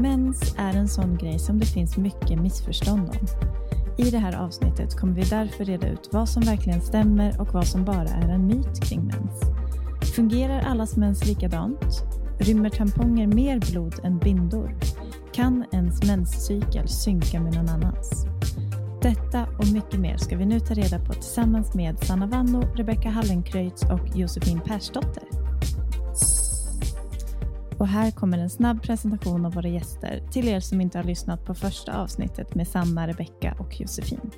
Mens är en sån grej som det finns mycket missförstånd om. I det här avsnittet kommer vi därför reda ut vad som verkligen stämmer och vad som bara är en myt kring mens. Fungerar allas mens likadant? Rymmer tamponger mer blod än bindor? Kan ens menscykel synka med någon annans? Detta och mycket mer ska vi nu ta reda på tillsammans med Sanna Vanno, Rebecka Hallenkreutz och Josefin Persdotter. Och här kommer en snabb presentation av våra gäster till er som inte har lyssnat på första avsnittet med Sanna, Rebecka och Josefin.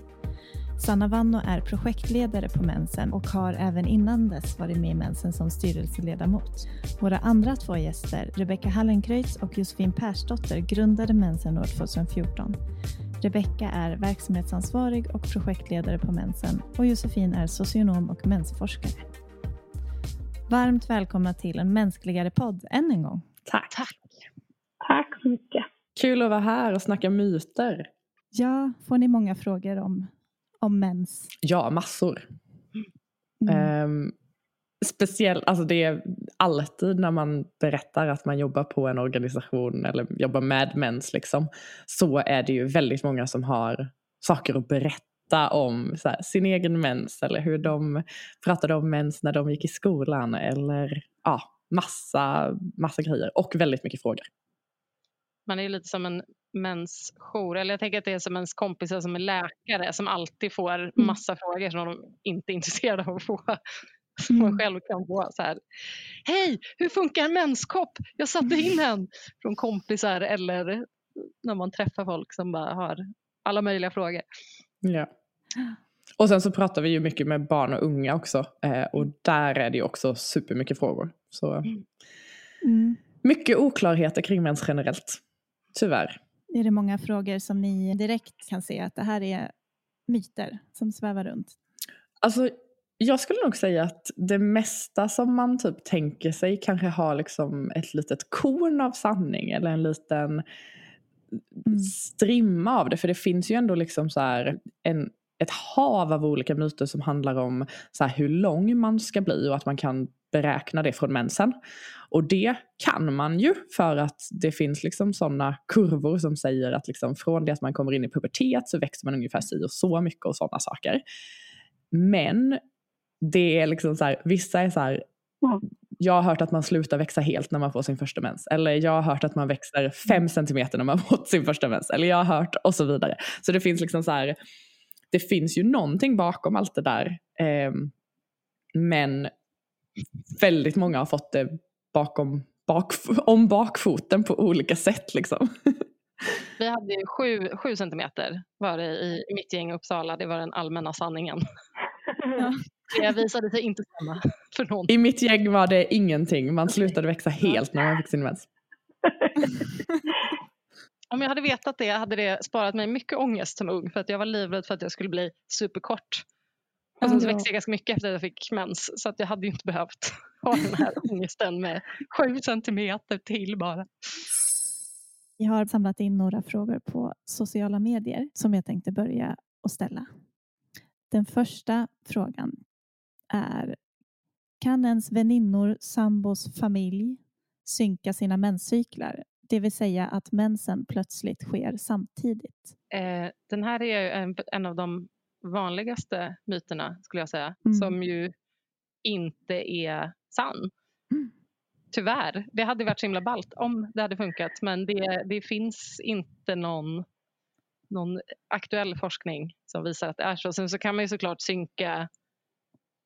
Sanna Vanno är projektledare på Mensen och har även innan dess varit med i Mensen som styrelseledamot. Våra andra två gäster, Rebecka Hallenkreutz och Josefin Persdotter, grundade Mensen år 2014. Rebecka är verksamhetsansvarig och projektledare på Mensen och Josefin är socionom och mensforskare. Varmt välkomna till en mänskligare podd än en gång. Tack. Tack. Tack så mycket. Kul att vara här och snacka myter. Ja, får ni många frågor om, om mens? Ja, massor. Mm. Um, speciellt, alltså det är alltid när man berättar att man jobbar på en organisation eller jobbar med mens liksom, så är det ju väldigt många som har saker att berätta om här, sin egen mens eller hur de pratade om mens när de gick i skolan eller ja, massa, massa grejer och väldigt mycket frågor. Man är lite som en mensjour, eller jag tänker att det är som ens kompisar som är läkare som alltid får mm. massa mm. frågor som de inte är intresserade av att få. Som man mm. själv kan få så här. Hej, hur funkar en menskopp? Jag satte in en från kompisar eller när man träffar folk som bara har alla möjliga frågor. Ja. Och sen så pratar vi ju mycket med barn och unga också eh, och där är det ju också supermycket frågor. Så mm. mm. mycket oklarheter kring mens generellt. Tyvärr. Är det många frågor som ni direkt kan se att det här är myter som svävar runt? Alltså jag skulle nog säga att det mesta som man typ tänker sig kanske har liksom ett litet korn av sanning eller en liten mm. strimma av det. För det finns ju ändå liksom så en, ett hav av olika myter som handlar om så hur lång man ska bli och att man kan beräkna det från mensen. Och det kan man ju för att det finns liksom sådana kurvor som säger att liksom från det att man kommer in i pubertet så växer man ungefär si och så mycket och sådana saker. Men det är liksom så här, vissa är så här, jag har hört att man slutar växa helt när man får sin första mens. Eller jag har hört att man växer fem centimeter när man fått sin första mens. Eller jag har hört och så vidare. Så det finns liksom så här, det finns ju någonting bakom allt det där. Eh, men väldigt många har fått det bakom, bak, om bakfoten på olika sätt. Liksom. Vi hade ju sju, sju centimeter var det i mitt gäng i Uppsala. Det var den allmänna sanningen. Ja. Det visade sig inte stämma för någon. I mitt gäng var det ingenting. Man slutade växa helt när man fick sin mens. Om jag hade vetat det hade det sparat mig mycket ångest som ung för att jag var livrädd för att jag skulle bli superkort. Och sen så växte jag ganska mycket efter att jag fick mens så att jag hade inte behövt ha den här ångesten med sju centimeter till bara. Jag har samlat in några frågor på sociala medier som jag tänkte börja och ställa. Den första frågan är Kan ens väninnor, sambos, familj synka sina menscyklar? Det vill säga att mensen plötsligt sker samtidigt. Eh, den här är en, en, av de vanligaste myterna skulle jag säga mm. som ju inte är sann. Mm. Tyvärr. Det hade varit så himla ballt om det hade funkat men det, det finns inte någon någon aktuell forskning som visar att det är så. Sen så kan man ju såklart synka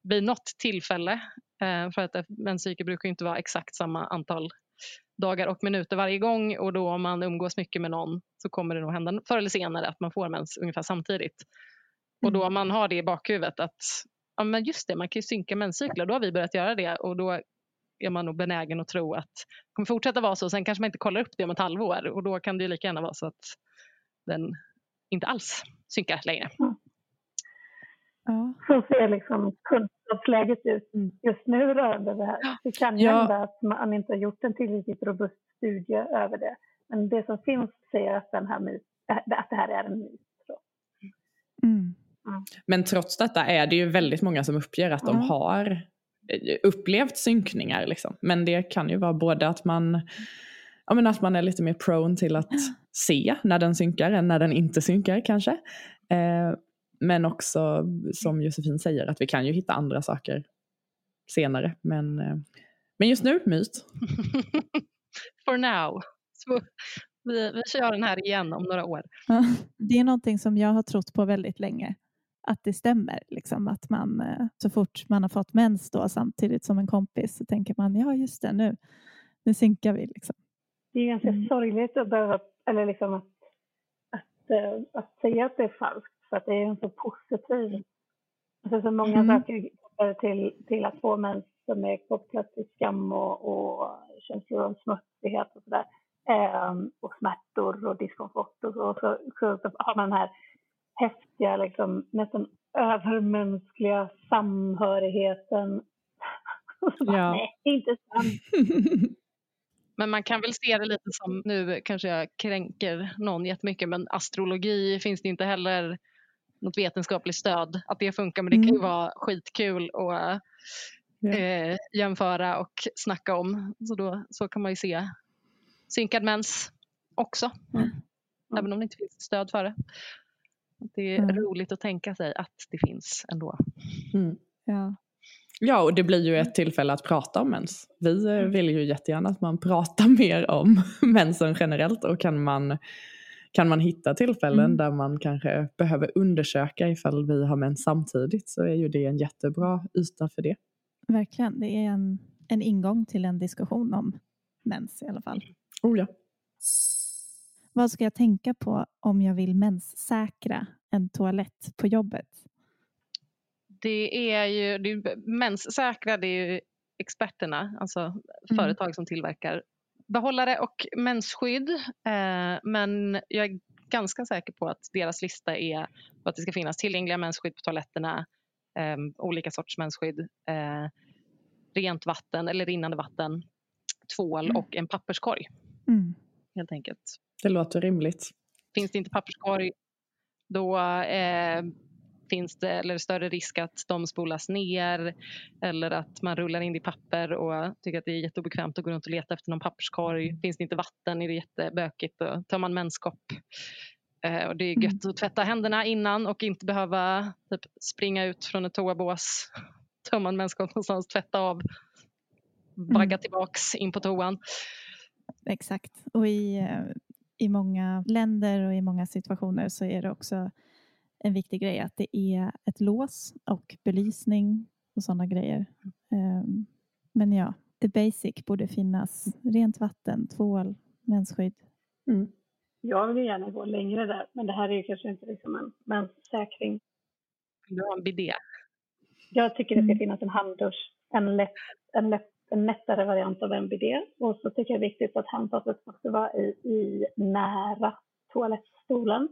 vid något tillfälle eh, för att menscykel brukar inte vara exakt samma antal dagar och minuter varje gång och då om man umgås mycket med någon så kommer det nog hända förr eller senare att man får mens ungefär samtidigt. Och då om mm. man har det i bakhuvudet att ja, men just det, man kan ju synka menscyklar, då har vi börjat göra det och då är man nog benägen att tro att det kommer fortsätta vara så. Sen kanske man inte kollar upp det om ett halvår och då kan det ju lika gärna vara så att den inte alls synkar längre. Mm. Ja. Så ser liksom kunskapsläget ut mm. just nu rörande det här. Det kan ju ja. hända att man inte har gjort en tillräckligt robust studie över det. Men det som finns säger att, den här myt, att det här är en myt. Mm. Mm. Men trots detta är det ju väldigt många som uppger att de har eh, upplevt synkningar. Liksom. Men det kan ju vara både att man ja, men att man är lite mer prone till att se när den synkar än när den inte synkar kanske. Eh, men också som Josefin säger att vi kan ju hitta andra saker senare. Men, eh, men just nu, myt. For now. Så vi, vi kör den här igen om några år. det är någonting som jag har trott på väldigt länge. Att det stämmer. Liksom, att man eh, så fort man har fått mens då, samtidigt som en kompis så tänker man ja just det nu, nu synkar vi. Liksom. Det är ganska mm. sorgligt att behöva, eller liksom att, att, uh, att säga att det är falskt för att det är en så positiv, alltså så många mm. saker till, till att få mens som är kopplat till skam och, och känslor av smutsighet och sådär. Um, och smärtor och diskomfort och så, och så, så, så har man den här häftiga, liksom, nästan övermänskliga samhörigheten. ja. Nej, inte sant. Men man kan väl se det lite som, nu kanske jag kränker någon jättemycket, men astrologi finns det inte heller något vetenskapligt stöd att det funkar, men det kan ju mm. vara skitkul att eh, jämföra och snacka om. Så, då, så kan man ju se synkad mens också, mm. även om det inte finns stöd för det. Det är mm. roligt att tänka sig att det finns ändå. Mm. Ja. Ja, och det blir ju ett tillfälle att prata om mens. Vi eh, mm. vill ju jättegärna att man pratar mer om mensen generellt och kan man, kan man hitta tillfällen mm. där man kanske behöver undersöka ifall vi har mens samtidigt så är ju det en jättebra yta för det. Verkligen, det är en, en ingång till en diskussion om mens i alla fall. Oh ja. Vad ska jag tänka på om jag vill menssäkra en toalett på jobbet? Det är ju, det är, menssäkra det är ju experterna, alltså mm. företag som tillverkar behållare och mensskydd. Eh, men jag är ganska säker på att deras lista är att det ska finnas tillgängliga mensskydd på toaletterna, eh, olika sorts mensskydd, eh, rent vatten eller rinnande vatten, tvål mm. och en papperskorg. Mm. Helt enkelt. Det låter rimligt. Finns det inte papperskorg då eh, finns det eller större risk att de spolas ner eller att man rullar in i papper och tycker att det är jätteobekvämt att gå runt och leta efter någon papperskorg. Finns det inte vatten är det jättebökigt. Då tar man menskopp. Eh, och det är gött mm. att tvätta händerna innan och inte behöva typ, springa ut från ett toabås, tömma en menskopp någonstans, tvätta av, vagga mm. tillbaks in på toan. Exakt. Och i, eh, i många länder och i många situationer så är det också en viktig grej att det är ett lås och belysning och sådana grejer. Um, men ja, the basic borde finnas. Rent vatten, tvål, mensskydd. Mm. Jag vill gärna gå längre där, men det här är kanske inte liksom en menssäkring. Du har en bidé? Jag tycker det ska mm. finnas en handdusch, en lätt, en lätt en lättare variant av MBD. Och så tycker jag det är viktigt att handfatet måste vara i, i nära toalettstolen.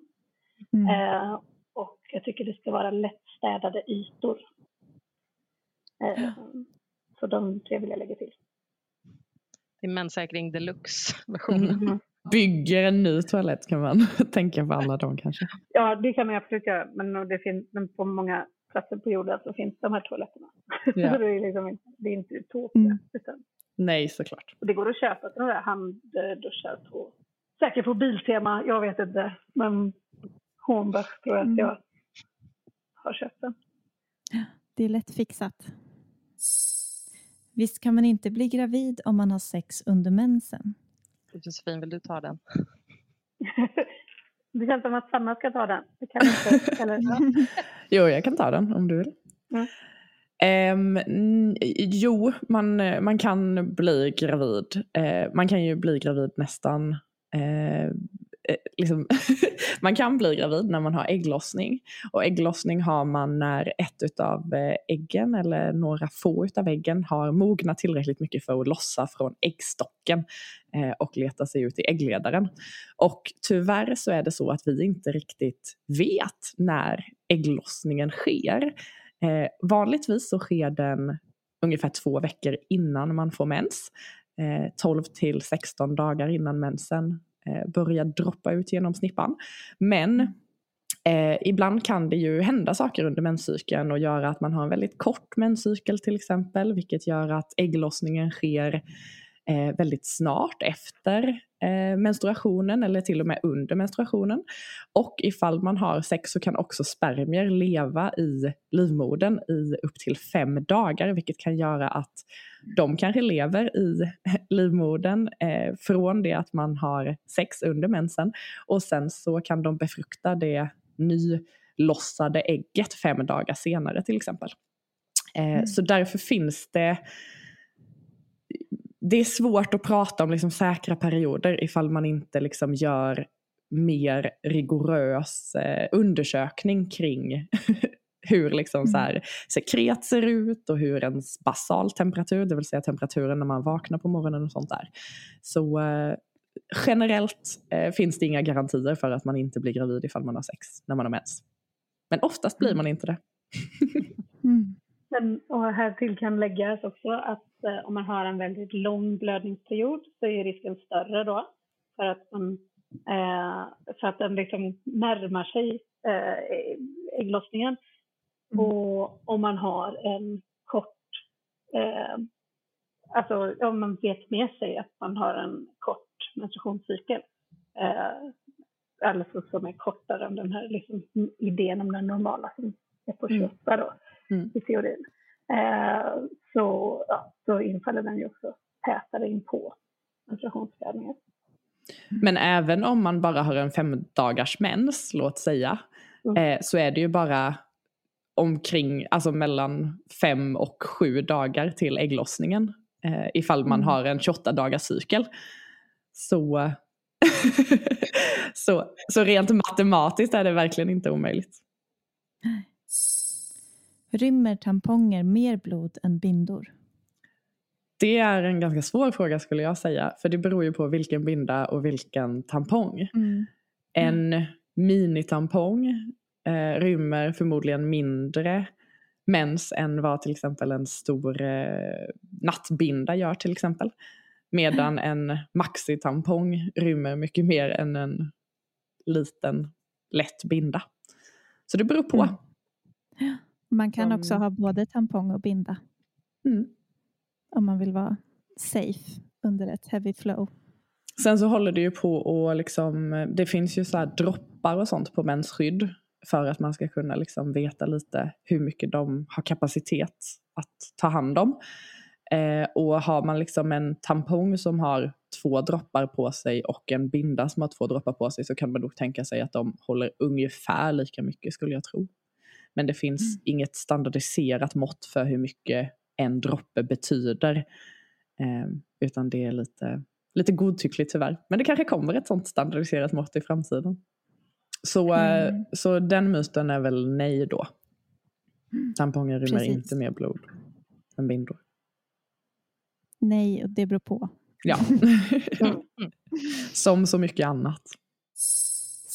Mm. Eh, och jag tycker det ska vara lättstädade ytor. Eh, ja. Så de tre vill jag lägga till. Det är menssäkring deluxe-versionen. Mm. Bygger en ny toalett kan man tänka på alla dem kanske. Ja, det kan man absolut göra. Men, det finns, men på många platser på jorden så finns de här toaletterna. Ja. så det är, liksom, det är inte utopia. Mm. Utan, Nej, såklart. Och det går att köpa sådana där handduschar på, säkert på Biltema, jag vet inte. Men Hornbach tror jag att jag har köpt den. Det är lätt fixat. Visst kan man inte bli gravid om man har sex under mensen? Josefin, vill du ta den? Det känns som att Sanna ska ta den. Det kan inte, eller, ja. jo, jag kan ta den om du vill. Mm. Um, jo, man, man kan bli gravid. Uh, man kan ju bli gravid nästan uh, Eh, liksom, man kan bli gravid när man har ägglossning. Och ägglossning har man när ett av eh, äggen eller några få av äggen har mognat tillräckligt mycket för att lossa från äggstocken eh, och leta sig ut i äggledaren. Och tyvärr så är det så att vi inte riktigt vet när ägglossningen sker. Eh, vanligtvis så sker den ungefär två veckor innan man får mens. Eh, 12 till 16 dagar innan mensen eh, börja droppa ut genom snippan. Men eh, ibland kan det ju hända saker under menscykeln och göra att man har en väldigt kort menscykel till exempel, vilket gör att ägglossningen sker eh, väldigt snart efter eh, menstruationen eller till och med under menstruationen. Och ifall man har sex så kan också spermier leva i livmodern i upp till fem dagar vilket kan göra att de kanske lever i livmodern eh, från det att man har sex under mensen och sen så kan de befrukta det nylossade ägget fem dagar senare till exempel. Eh, mm. Så därför finns det det är svårt att prata om liksom säkra perioder ifall man inte liksom gör mer rigorös eh, undersökning kring hur liksom så här, sekret ser ut och hur ens basaltemperatur, det vill säga temperaturen när man vaknar på morgonen och sånt där. Så eh, generellt eh, finns det inga garantier för att man inte blir gravid ifall man har sex när man har mens. Men oftast blir mm. man inte det. mm. Men, och här till kan läggas också att eh, om man har en väldigt lång blödningsperiod så är risken större då för att, man, eh, för att den liksom närmar sig eh, ägglossningen. Mm. Och om man har en kort, eh, alltså om man vet med sig att man har en kort menstruationscykel, eh, alltså som är kortare än den här liksom, idén om den normala som är på 28 mm. då mm. i teorin, eh, så, ja, så infaller den ju också tätare in på menstruationsblödningar. Men även om man bara har en fem dagars mens, låt säga, mm. eh, så är det ju bara omkring, alltså mellan fem och sju dagar till ägglossningen. Eh, ifall man mm. har en 28 dagars cykel. Så, så, så rent matematiskt är det verkligen inte omöjligt. Rymmer tamponger mer blod än bindor? Det är en ganska svår fråga skulle jag säga. För det beror ju på vilken binda och vilken tampong. Mm. En minitampong eh, rymmer förmodligen mindre mens än vad till exempel en stor eh, nattbinda gör till exempel. Medan en maxitampong rymmer mycket mer än en liten lätt binda. Så det beror på. Mm. Man kan Som... också ha både tampong och binda. Mm. Om man vill vara safe under ett heavy flow. Sen så håller det ju på och liksom, det finns ju så här droppar och sånt på mensskydd för att man ska kunna liksom veta lite hur mycket de har kapacitet att ta hand om. Eh, och har man liksom en tampong som har två droppar på sig och en binda som har två droppar på sig så kan man nog tänka sig att de håller ungefär lika mycket skulle jag tro. Men det finns mm. inget standardiserat mått för hur mycket en droppe betyder. Eh, utan det är lite, lite godtyckligt tyvärr. Men det kanske kommer ett sånt standardiserat mått i framtiden. Så, eh, mm. så den myten är väl nej då. Mm. Tamponger rymmer Precis. inte mer blod än bindor. Nej, och det beror på. Ja. Som så mycket annat.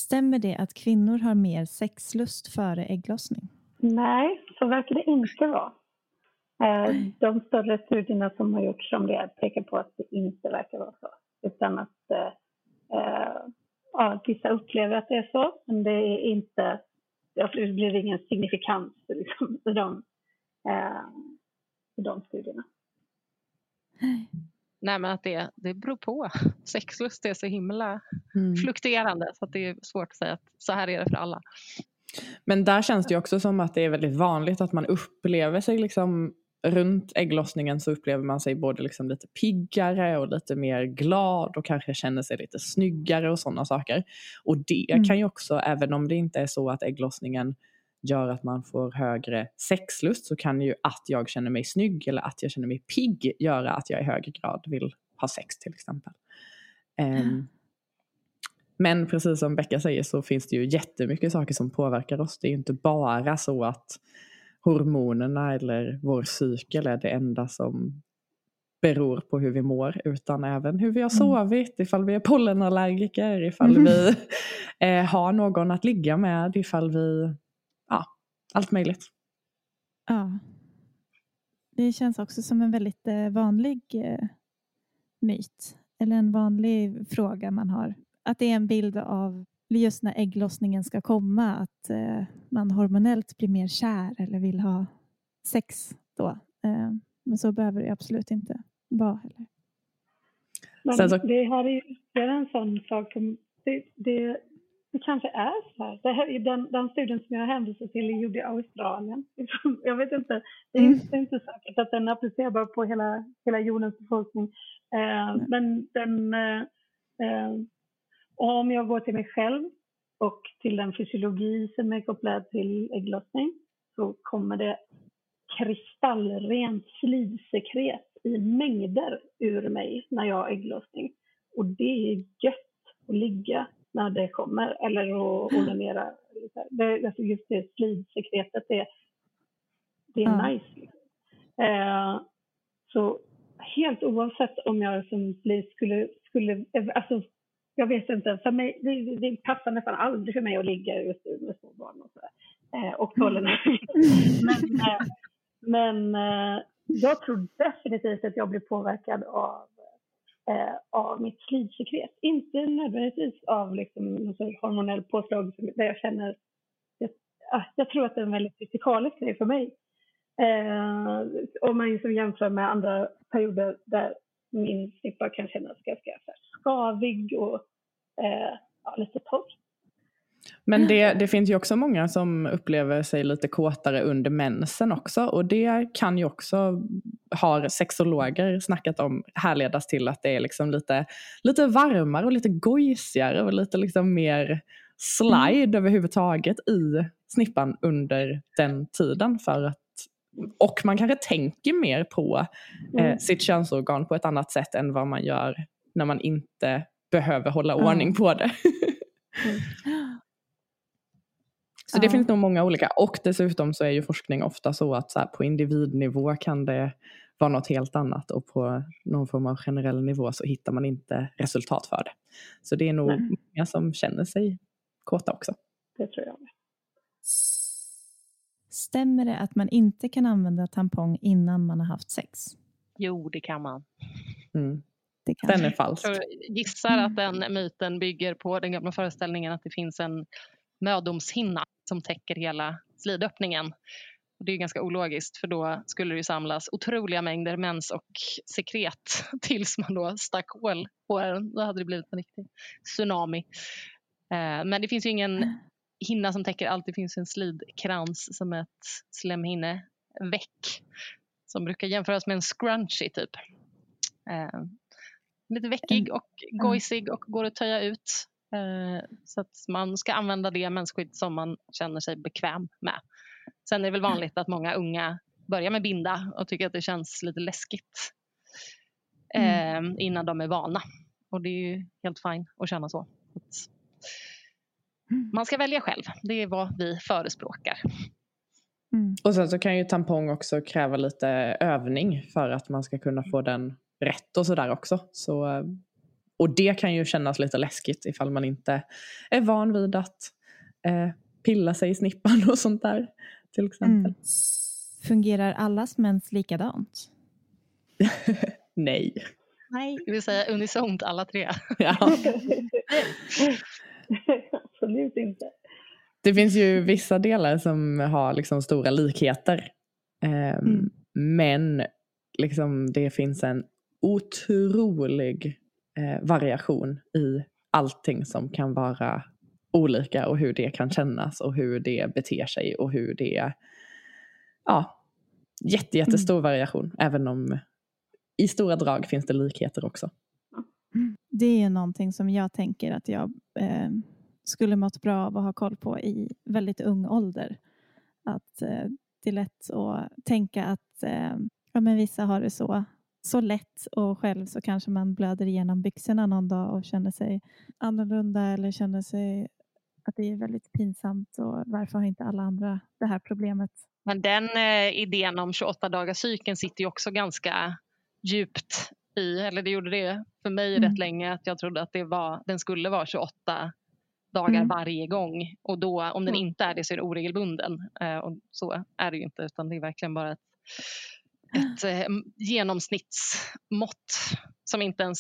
Stämmer det att kvinnor har mer sexlust före ägglossning? Nej, så verkar det inte vara. Eh, de större studierna som har gjorts om det pekar på att det inte verkar vara så. Utan att eh, eh ja, vissa upplever att det är så, men det är inte, det blir ingen signifikans liksom, i, de, eh, i de studierna. Nej men att det, det beror på. Sexlust är så himla mm. fluktuerande så att det är svårt att säga att så här är det för alla. Men där känns det också som att det är väldigt vanligt att man upplever sig liksom runt ägglossningen så upplever man sig både liksom lite piggare och lite mer glad och kanske känner sig lite snyggare och sådana saker. Och det mm. kan ju också, även om det inte är så att ägglossningen gör att man får högre sexlust så kan ju att jag känner mig snygg eller att jag känner mig pigg göra att jag i högre grad vill ha sex till exempel. Um, men precis som Becka säger så finns det ju jättemycket saker som påverkar oss. Det är ju inte bara så att hormonerna eller vår cykel är det enda som beror på hur vi mår utan även hur vi har mm. sovit, ifall vi är pollenallergiker, ifall mm. vi eh, har någon att ligga med, ifall vi allt möjligt. Ja. Det känns också som en väldigt eh, vanlig eh, myt. Eller en vanlig fråga man har. Att det är en bild av just när ägglossningen ska komma. Att eh, man hormonellt blir mer kär eller vill ha sex då. Men så behöver det absolut inte vara heller. Men det här är ju en sån sak som det, det, det kanske är så här. Det här den, den studien som jag hänvisar till gjord i Australien. Jag vet inte, det är, mm. inte, inte säkert att den är applicerbar på hela, hela jordens befolkning. Eh, men den, eh, eh, om jag går till mig själv och till den fysiologi som är kopplad till ägglossning så kommer det kristallrent slidsekret i mängder ur mig när jag har ägglossning. Och det är gött att ligga när det kommer eller att onanera. Det, alltså just det slidsekretet, det, det är mm. nice. Liksom. Eh, så helt oavsett om jag som skulle, skulle alltså jag vet inte, för mig, det, det passar nästan aldrig för mig att ligga just med små barn och sådär. Eh, och tolvåringar. men eh, men eh, jag tror definitivt att jag blir påverkad av, eh, av mitt slidsekret. Inte nödvändigtvis av liksom, någon hormonell påslag där jag känner... Jag, jag tror att det är en väldigt fysikalisk grej för mig. Eh, om man liksom jämför med andra perioder där min snippa kan kännas ganska skavig och eh, ja, lite torr. Men det, det finns ju också många som upplever sig lite kåtare under mensen också. Och det kan ju också, har sexologer snackat om, härledas till att det är liksom lite, lite varmare och lite gojsigare och lite liksom mer slide mm. överhuvudtaget i snippan under den tiden. För att, och man kanske tänker mer på eh, mm. sitt könsorgan på ett annat sätt än vad man gör när man inte behöver hålla ordning på det. Mm. Så det finns nog många olika och dessutom så är ju forskning ofta så att så här, på individnivå kan det vara något helt annat och på någon form av generell nivå så hittar man inte resultat för det. Så det är nog Nej. många som känner sig kåta också. Det tror jag med. Stämmer det att man inte kan använda tampong innan man har haft sex? Jo, det kan man. Mm. Det kan den är falsk. Jag gissar att den myten bygger på den gamla föreställningen att det finns en mödomshinna som täcker hela slidöppningen. Och det är ganska ologiskt för då skulle det samlas otroliga mängder mens och sekret tills man då stack hål på den. Då hade det blivit en riktig tsunami. Eh, men det finns ju ingen hinna som täcker allt. Det finns en slidkrans som ett slemhinneväck som brukar jämföras med en scrunchie typ. Eh, lite veckig och gojsig och går att töja ut. Eh, så att man ska använda det mensskydd som man känner sig bekväm med. Sen är det väl vanligt att många unga börjar med binda och tycker att det känns lite läskigt mm. Eh, innan de är vana. Och det är ju helt fine att känna så. Mm. Man ska välja själv. Det är vad vi förespråkar. Mm. Och sen så kan ju tampong också kräva lite övning för att man ska kunna få den rätt och sådär också. Så eh, och det kan ju kännas lite läskigt ifall man inte är van vid att eh, pilla sig i snippan och sånt där. Till exempel. Mm. Fungerar allas mens likadant? Nej. Nej. Det vill säga unisont alla tre. ja. Absolut inte. Det finns ju vissa delar som har liksom stora likheter. Eh, mm. Men liksom det finns en otrolig eh, variation i allting som kan vara olika och hur det kan kännas och hur det beter sig och hur det, ja, jätte, jättestor mm. variation. Även om i stora drag finns det likheter också. Det är någonting som jag tänker att jag eh, skulle mått bra av att ha koll på i väldigt ung ålder. Att eh, det är lätt att tänka att eh, ja, men vissa har det så så lätt och själv så kanske man blöder igenom byxorna någon dag och känner sig annorlunda eller känner sig att det är väldigt pinsamt och varför har inte alla andra det här problemet? Men den eh, idén om 28 dagars cykeln sitter ju också ganska djupt i, eller det gjorde det för mig mm. rätt länge, att jag trodde att det var, den skulle vara 28 dagar mm. varje gång och då om den inte är det så är det oregelbunden. Eh, och så är det ju inte utan det är verkligen bara ett ett eh, genomsnittsmått som inte ens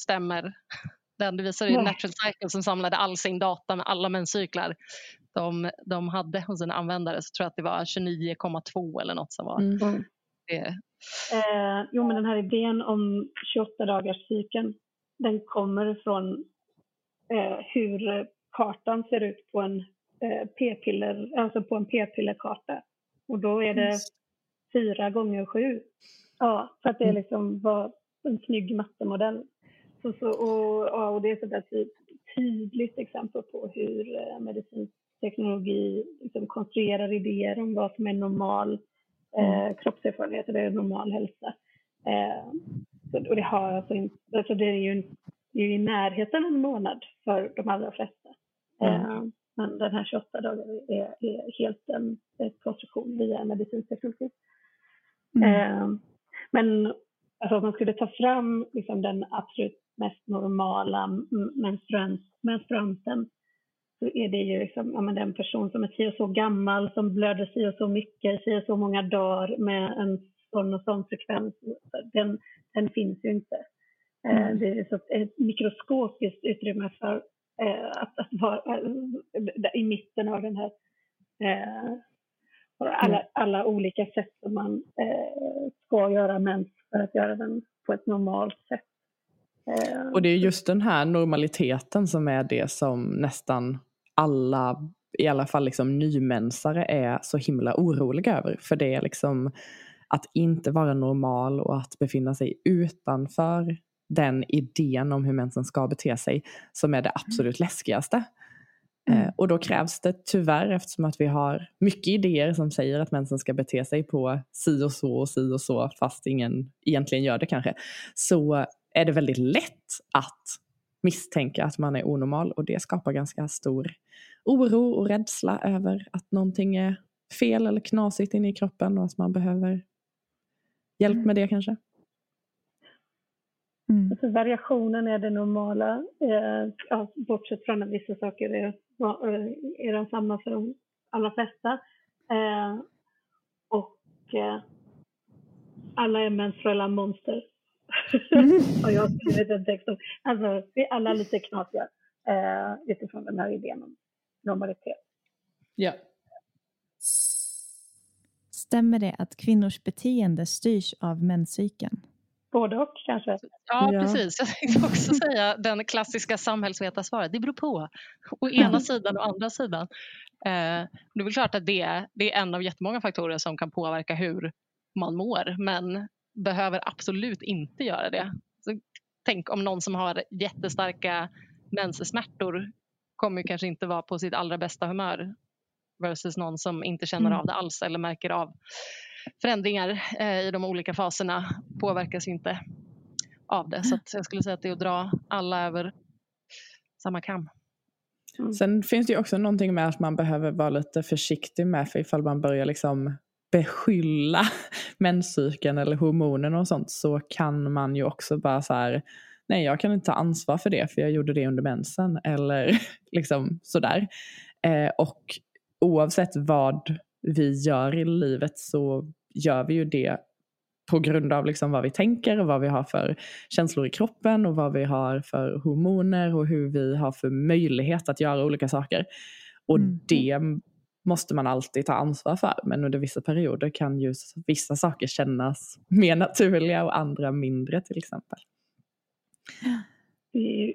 stämmer. Den, visar ju Natural Cycle som samlade all sin data med alla menscyklar de, de hade hos sina användare så tror jag att det var 29,2 eller något som var mm. det. Eh, jo men den här idén om 28 dagars cykeln den kommer från eh, hur kartan ser ut på en eh, p-piller, alltså på en p-pillerkarta. Och då är det fyra gånger sju. Ja, för att det mm. liksom var en snygg mattemodell. Så, så, och, och det är ett ty tydligt exempel på hur eh, medicinsk teknologi liksom konstruerar idéer om vad som är normal eh, mm. kroppserfarenhet eller normal hälsa. Eh, så, och det, har alltså inte, alltså det är ju det är i närheten en månad för de allra flesta. Mm. Eh, men den här 28 dagar är, är helt en, en konstruktion via medicinsk teknologi. Mm. Eh, men alltså, om man skulle ta fram liksom, den absolut mest normala menstruant, menstruanten så är det ju liksom, ja, men den person som är si och så gammal, som blöder si och så mycket, si och så många dagar med en sån och sån frekvens. Den, den finns ju inte. Eh, mm. Det är så ett mikroskopiskt utrymme för eh, att, att vara eh, i mitten av den här eh, alla, mm. alla olika sätt som man eh, ska göra mens för att göra den på ett normalt sätt. Eh, och det är just den här normaliteten som är det som nästan alla, i alla fall liksom nymensare, är så himla oroliga över. För det är liksom att inte vara normal och att befinna sig utanför den idén om hur mensen ska bete sig som är det absolut läskigaste. Eh, mm. och då krävs det tyvärr, eftersom att vi har mycket idéer som säger att mensen ska bete sig på si och så och si och så, fast ingen egentligen gör det kanske, så är det väldigt lätt att misstänka att man är onormal och det skapar ganska stor oro och rädsla över att någonting är fel eller knasigt inne i kroppen och att man behöver hjälp med det kanske. Mm. Alltså, variationen är det normala, eh, ja, bortsett från att vissa saker är, är de samma för de allra flesta. Eh, och eh, alla är menstruella monster. Mm. och jag har skrivit en text om, alltså vi är alla lite knasiga eh, utifrån den här idén om normalitet. Ja. Stämmer det att kvinnors beteende styrs av menscykeln? Både och kanske. Ja, ja, precis. Jag tänkte också säga den klassiska samhällsvetarsvaret. Det beror på. Å ena sidan och andra sidan. Eh, det är väl klart att det, det är en av jättemånga faktorer som kan påverka hur man mår men behöver absolut inte göra det. Så tänk om någon som har jättestarka menssmärtor kommer kanske inte vara på sitt allra bästa humör versus någon som inte känner mm. av det alls eller märker av förändringar eh, i de olika faserna påverkas inte av det. Så jag skulle säga att det är att dra alla över samma kam. Mm. Sen finns det ju också någonting med att man behöver vara lite försiktig med för ifall man börjar liksom beskylla menscykeln eller hormonerna och sånt så kan man ju också bara så här nej jag kan inte ta ansvar för det för jag gjorde det under mensen eller liksom sådär. Eh, och oavsett vad vi gör i livet så gör vi ju det på grund av liksom vad vi tänker och vad vi har för känslor i kroppen och vad vi har för hormoner och hur vi har för möjlighet att göra olika saker. Och mm. det måste man alltid ta ansvar för. Men under vissa perioder kan ju vissa saker kännas mer naturliga och andra mindre till exempel.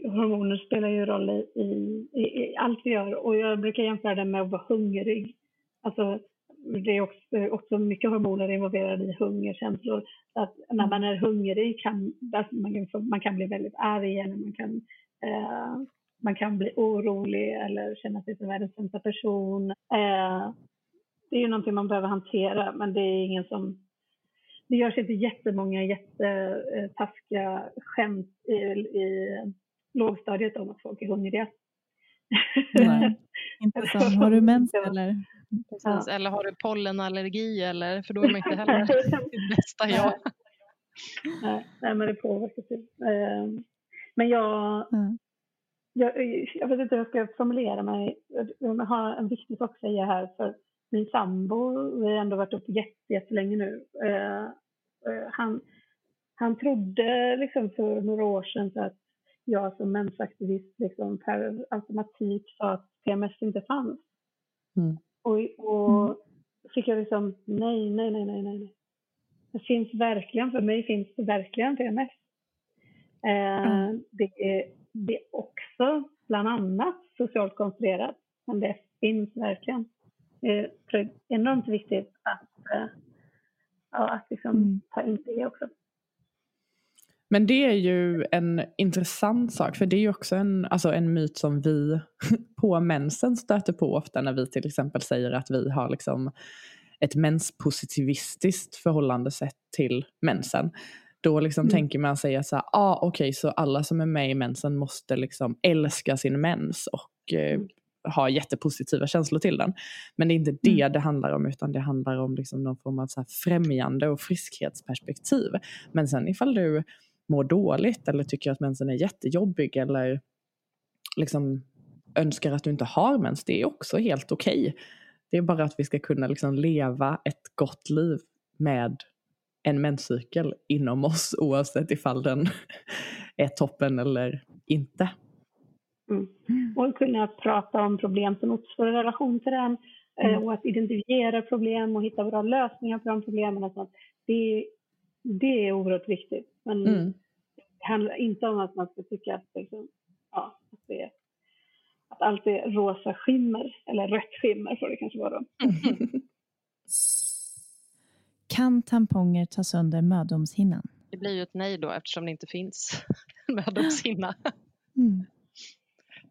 Hormoner spelar ju roll i, i, i, allt vi gör och jag brukar jämföra det med att vara hungrig. Alltså, det är också, också mycket hormoner involverade i hungerkänslor. Att när man är hungrig kan alltså man, kan man kan bli väldigt arg eller man kan, eh, man kan bli orolig eller känna sig som världens sämsta person. Eh, det är ju någonting man behöver hantera men det är ingen som det görs inte jättemånga jättetaskiga skämt i, i lågstadiet om att folk är hungriga. Nej, inte så. Har du mens eller? Ja. Eller har du pollenallergi eller? För då är man inte heller sitt bästa jag. Nej, nej, men det påverkar sig. Ehm, men jag, mm. jag, jag vet inte hur jag ska formulera mig. Jag har en viktig sak att säga här. för min sambo, vi har ändå varit uppe jättelänge nu. Eh, eh, han, han trodde liksom för några år sedan att jag som mensaktivist liksom per automatik sa att PMS inte fanns. Mm. Och, och mm. fick jag liksom nej, nej, nej, nej, nej. Det finns verkligen, för mig finns det verkligen PMS. Mm. Det, är, det är också bland annat socialt konstruerat, men det finns verkligen. Det är enormt viktigt att, eh, ja, att liksom mm. ta in det också. Men det är ju en intressant sak, för det är ju också en, alltså en myt som vi på mensen stöter på ofta när vi till exempel säger att vi har liksom ett menspositivistiskt förhållande sett till mensen. Då liksom mm. tänker man sig att så ah, okej, okay, så alla som är med i mensen måste liksom älska sin mens och eh, mm. ha jättepositiva känslor till den. Men det är inte det mm. det handlar om, utan det handlar om liksom någon form av så främjande och friskhetsperspektiv. Men sen ifall du mår dåligt eller tycker att mensen är jättejobbig eller liksom önskar att du inte har mens, det är också helt okej. Okay. Det är bara att vi ska kunna liksom leva ett gott liv med en menscykel inom oss oavsett ifall den är toppen eller inte. Mm. Och kunna prata om problem som uppstår i relation till den eh, mm. och att identifiera problem och hitta bra lösningar på de problemen. Och sånt. Det, det är oerhört viktigt. Men mm. det handlar inte om att man ska tycka att, liksom, ja, att, det är, att allt är rosa skimmer, eller rött skimmer får det kanske vara. Kan tamponger ta sönder mödomshinnan? Det blir ju ett nej då eftersom det inte finns mödomshinna. Mm.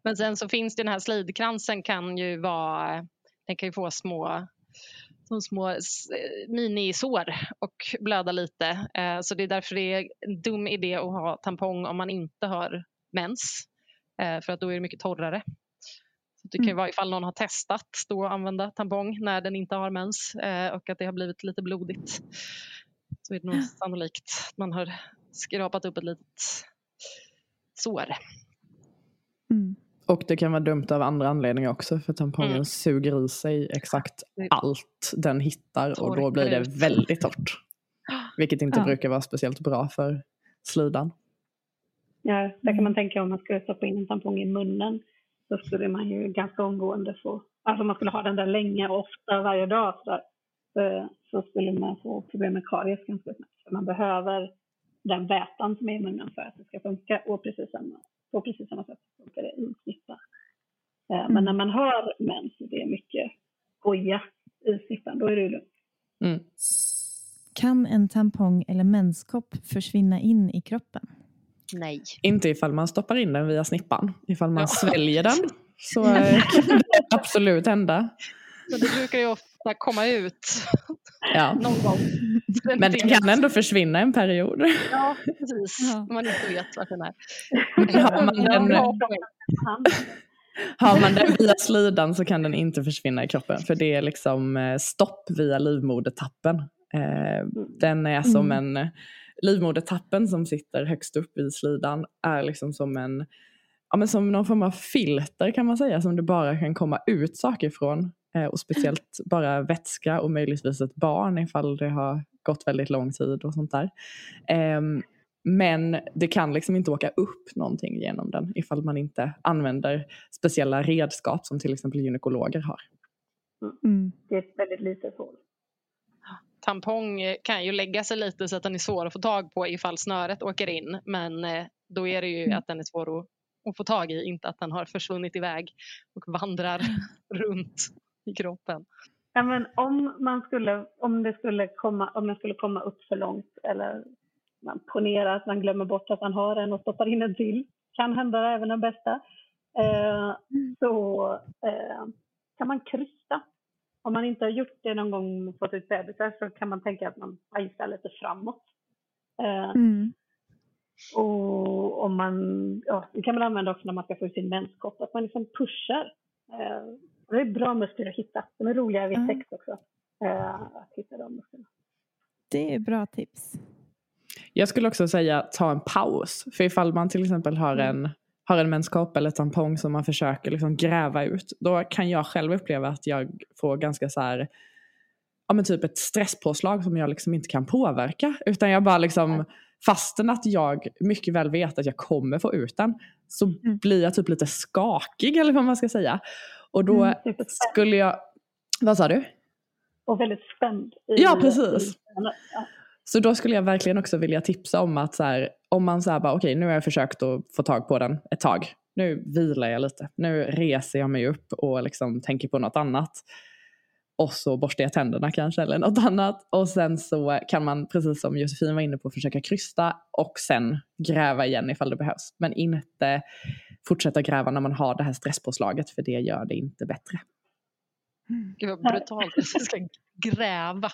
Men sen så finns det den här slidkransen kan ju vara, den kan ju få små som små minisår och blöda lite. Eh, så det är därför det är en dum idé att ha tampong om man inte har mens. Eh, för att då är det mycket torrare. Så det kan ju mm. vara ifall någon har testat då att använda tampong när den inte har mens eh, och att det har blivit lite blodigt. Så är det nog sannolikt att man har skrapat upp ett litet sår. Mm. Och det kan vara dumt av andra anledningar också för tampongen mm. suger i sig exakt allt den hittar och då blir det väldigt torrt. Vilket inte ja. brukar vara speciellt bra för slidan. Ja, där kan man tänka om man skulle stoppa in en tampong i munnen så skulle man ju ganska omgående få, alltså man skulle ha den där länge och ofta varje dag så, så skulle man få problem med karies ganska snabbt. Man behöver den vätan som är i munnen för att det ska funka och precis samma, på precis samma sätt funkar det i snippa. Eh, mm. Men när man har mens, det är mycket goja i snippan, då är det lugnt. Mm. Kan en tampong eller menskopp försvinna in i kroppen? Nej. Inte ifall man stoppar in den via snippan. Ifall man ja. sväljer den så kan det absolut hända. Men det brukar ju ofta komma ut ja. någon gång. Men den kan ändå försvinna en period. Ja, precis. Ja. Om man inte vet vart den är. har man den, har man den via slidan så kan den inte försvinna i kroppen. För det är liksom eh, stopp via livmodertappen. Eh, den är som mm. en livmodertappen som sitter högst upp i slidan är liksom som en ja, men som någon form av filter kan man säga som det bara kan komma ut saker ifrån. Eh, och speciellt bara vätska och möjligtvis ett barn ifall det har gått väldigt lång tid och sånt där. Eh, men det kan liksom inte åka upp någonting genom den ifall man inte använder speciella redskap som till exempel gynekologer har. Mm. Det är ett väldigt litet hål tampong kan ju lägga sig lite så att den är svår att få tag på ifall snöret åker in. Men eh, då är det ju mm. att den är svår att, att få tag i, inte att den har försvunnit iväg och vandrar runt i kroppen. Ja, men om, man skulle, om, det skulle komma, om den skulle komma upp för långt eller man ponerar att man glömmer bort att man har en och stoppar in en till, kan hända även den bästa, eh, mm. så eh, kan man krysta om man inte har gjort det någon gång fått ut bebisar så kan man tänka att man bajsar lite framåt. Eh, mm. Och om man, ja, det kan man använda också när man ska få ut sin menskopp, att man liksom pushar. Det är bra muskler att hitta. De är roliga vid sex också. Eh, att hitta de musklerna. Det är bra tips. Jag skulle också säga ta en paus. För ifall man till exempel har mm. en har en menskopp eller tampong som man försöker liksom gräva ut, då kan jag själv uppleva att jag får ganska så här, ja men typ ett stresspåslag som jag liksom inte kan påverka. Utan jag bara liksom, fastän att jag mycket väl vet att jag kommer få ut den, så mm. blir jag typ lite skakig eller vad man ska säga. Och då mm, skulle jag, vad sa du? Och väldigt spänd. ja, precis. I, ja. Så då skulle jag verkligen också vilja tipsa om att så här, om man så här bara okej okay, nu har jag försökt att få tag på den ett tag. Nu vilar jag lite. Nu reser jag mig upp och liksom tänker på något annat. Och så borstar jag tänderna kanske eller något annat. Och sen så kan man, precis som Josefin var inne på, försöka krysta och sen gräva igen ifall det behövs. Men inte fortsätta gräva när man har det här stresspåslaget för det gör det inte bättre. Gud vad brutalt, jag ska gräva.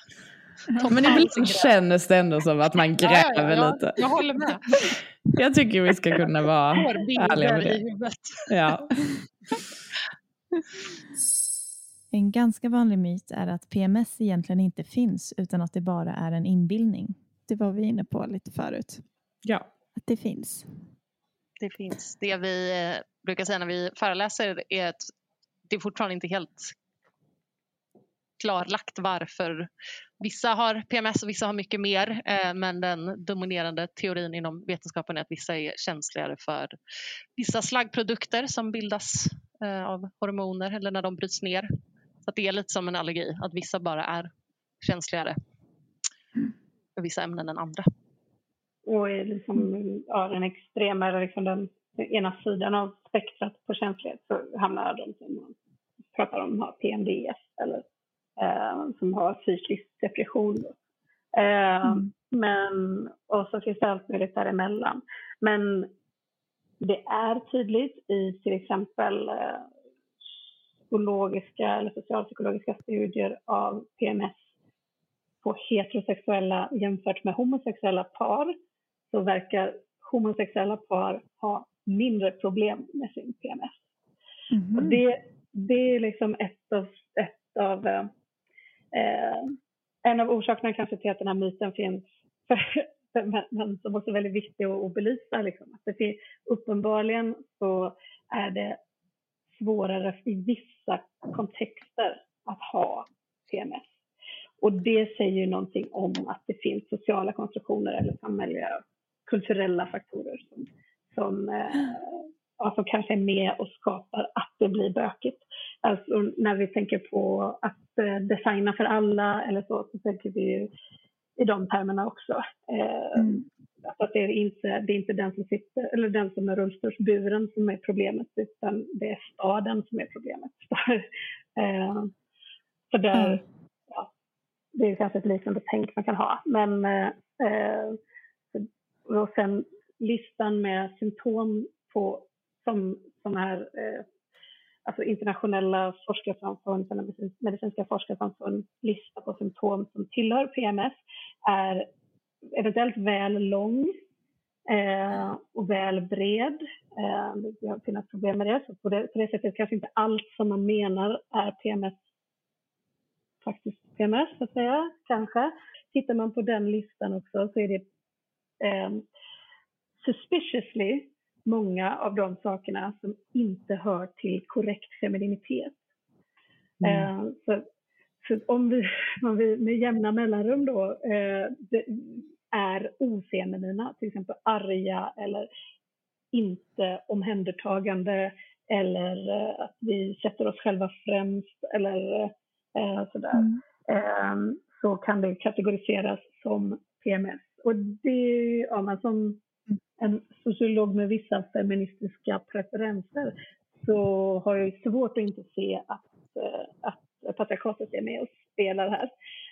Men ibland känns det ändå som att man gräver ja, ja, ja. lite. Jag håller med. Jag tycker vi ska kunna vara ärliga med det. Ja. En ganska vanlig myt är att PMS egentligen inte finns utan att det bara är en inbildning. Det var vi inne på lite förut. Ja. Att det finns. Det finns. Det vi eh, brukar säga när vi föreläser är att det är fortfarande inte helt klarlagt varför vissa har PMS och vissa har mycket mer. Eh, men den dominerande teorin inom vetenskapen är att vissa är känsligare för vissa slaggprodukter som bildas eh, av hormoner eller när de bryts ner. Så det är lite som en allergi, att vissa bara är känsligare för vissa ämnen än andra. Och är liksom, ja, den extrema, liksom den, den ena sidan av spektrat på känslighet så hamnar de som man pratar om har PMDS eller eh, som har psykisk depression. Eh, mm. men, och så finns det allt möjligt däremellan. Men det är tydligt i till exempel eh, psykologiska eller socialpsykologiska studier av PMS på heterosexuella jämfört med homosexuella par så verkar homosexuella par ha mindre problem med sin PMS. Mm. Och det, det är liksom ett av, ett av eh, en av orsakerna kanske till att den här myten finns, men som också är väldigt viktig att, att belysa. Liksom. Att det finns, uppenbarligen så är det svårare i vissa kontexter att ha PMS. Och det säger ju någonting om att det finns sociala konstruktioner eller samhälleliga kulturella faktorer som, som, eh, ja, som kanske är med och skapar att det blir bökigt. Alltså när vi tänker på att eh, designa för alla eller så, så tänker vi ju i de termerna också. Eh, mm. Att det är, inte, det är inte den som sitter, eller den som är rullstolsburen som är problemet, utan det är staden som är problemet. så där, mm. ja, det är kanske ett liknande tänk man kan ha. Men eh, och sen listan med symptom på, som, som här eh, alltså internationella forskarsamfund, medicinska forskarsamfund lista på symptom som tillhör PMS är eventuellt väl lång eh, och väl bred. Eh, det finns problem med det. Så på, det. på det sättet kanske inte allt som man menar är PMS faktiskt PMS, så att säga, kanske. Tittar man på den listan också så är det suspiciously många av de sakerna som inte hör till korrekt femininitet. Mm. Eh, så, så, om vi, om vi med jämna mellanrum då eh, är ofeminina, till exempel arga eller inte omhändertagande eller eh, att vi sätter oss själva främst eller eh, sådär, mm. eh, så kan det kategoriseras som PMS. Och det, ja, man som en sociolog med vissa feministiska preferenser så har jag svårt att inte se att, eh, att patriarkatet är med och spelar här.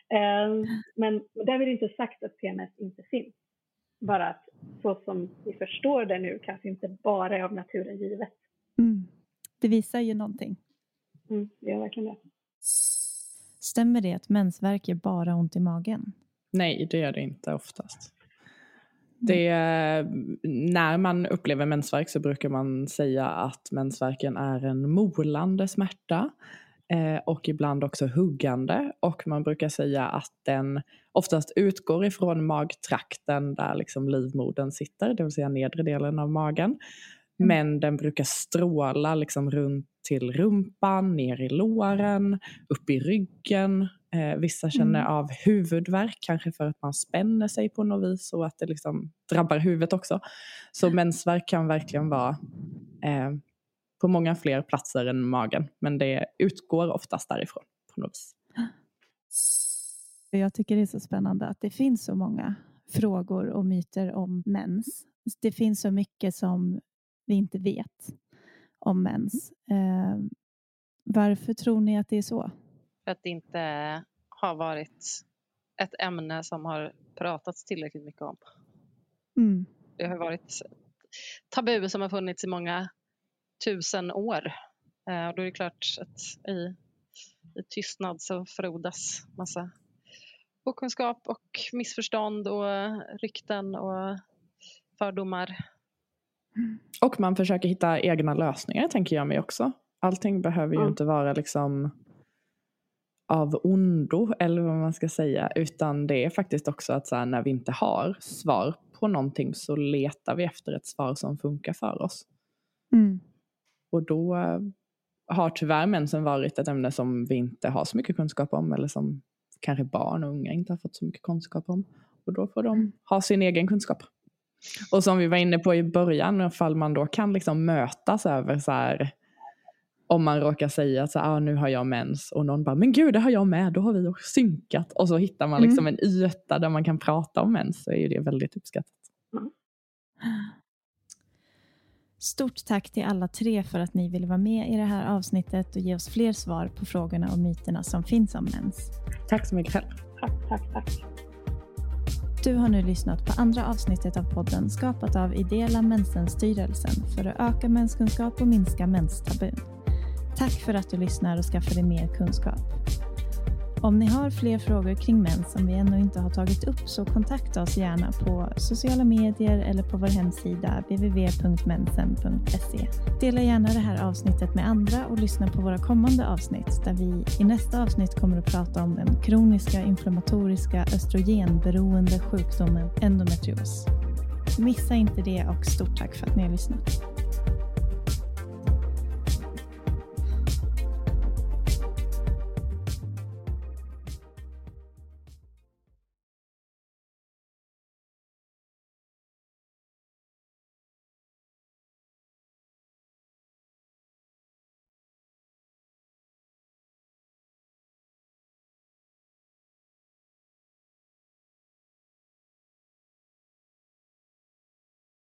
Eh, men därmed inte sagt att PMS inte finns. Bara att så som vi förstår det nu kanske inte bara är av naturen givet. Mm. Det visar ju någonting. Mm, det gör verkligen det. Stämmer det att mensvärk gör bara ont i magen? Nej, det gör det inte oftast. Det, när man upplever mensvärk så brukar man säga att mensvärken är en molande smärta eh, och ibland också huggande. Och man brukar säga att den oftast utgår ifrån magtrakten där liksom livmodern sitter, det vill säga nedre delen av magen. Mm. Men den brukar stråla liksom runt till rumpan, ner i låren, upp i ryggen, Eh, vissa känner mm. av huvudvärk, kanske för att man spänner sig på något vis och att det liksom drabbar huvudet också. Så mensvärk kan verkligen vara eh, på många fler platser än magen, men det utgår oftast därifrån på något vis. Jag tycker det är så spännande att det finns så många frågor och myter om mens. Det finns så mycket som vi inte vet om mens. Eh, varför tror ni att det är så? För att det inte har varit ett ämne som har pratats tillräckligt mycket om. Mm. Det har varit tabu som har funnits i många tusen år. Eh, och då är det klart att i, i tystnad så frodas massa okunskap och missförstånd och rykten och fördomar. Och man försöker hitta egna lösningar tänker jag mig också. Allting behöver ju mm. inte vara liksom av ondo eller vad man ska säga utan det är faktiskt också att så här, när vi inte har svar på någonting så letar vi efter ett svar som funkar för oss. Mm. Och då eh, har tyvärr mensen varit ett ämne som vi inte har så mycket kunskap om eller som kanske barn och unga inte har fått så mycket kunskap om. Och då får de mm. ha sin egen kunskap. Och som vi var inne på i början, ifall man då kan liksom mötas över så här, om man råkar säga att ah, nu har jag mens och någon bara, men gud det har jag med, då har vi synkat. Och så hittar man liksom mm. en yta där man kan prata om mens så är det väldigt uppskattat. Mm. Stort tack till alla tre för att ni ville vara med i det här avsnittet och ge oss fler svar på frågorna och myterna som finns om mens. Tack så mycket själv. Tack, tack, tack. Du har nu lyssnat på andra avsnittet av podden skapat av Ideella Mensenstyrelsen för att öka menskunskap och minska menstabun. Tack för att du lyssnar och skaffar dig mer kunskap. Om ni har fler frågor kring mens som vi ännu inte har tagit upp så kontakta oss gärna på sociala medier eller på vår hemsida www.mensen.se. Dela gärna det här avsnittet med andra och lyssna på våra kommande avsnitt där vi i nästa avsnitt kommer att prata om den kroniska inflammatoriska östrogenberoende sjukdomen endometrios. Missa inte det och stort tack för att ni har lyssnat.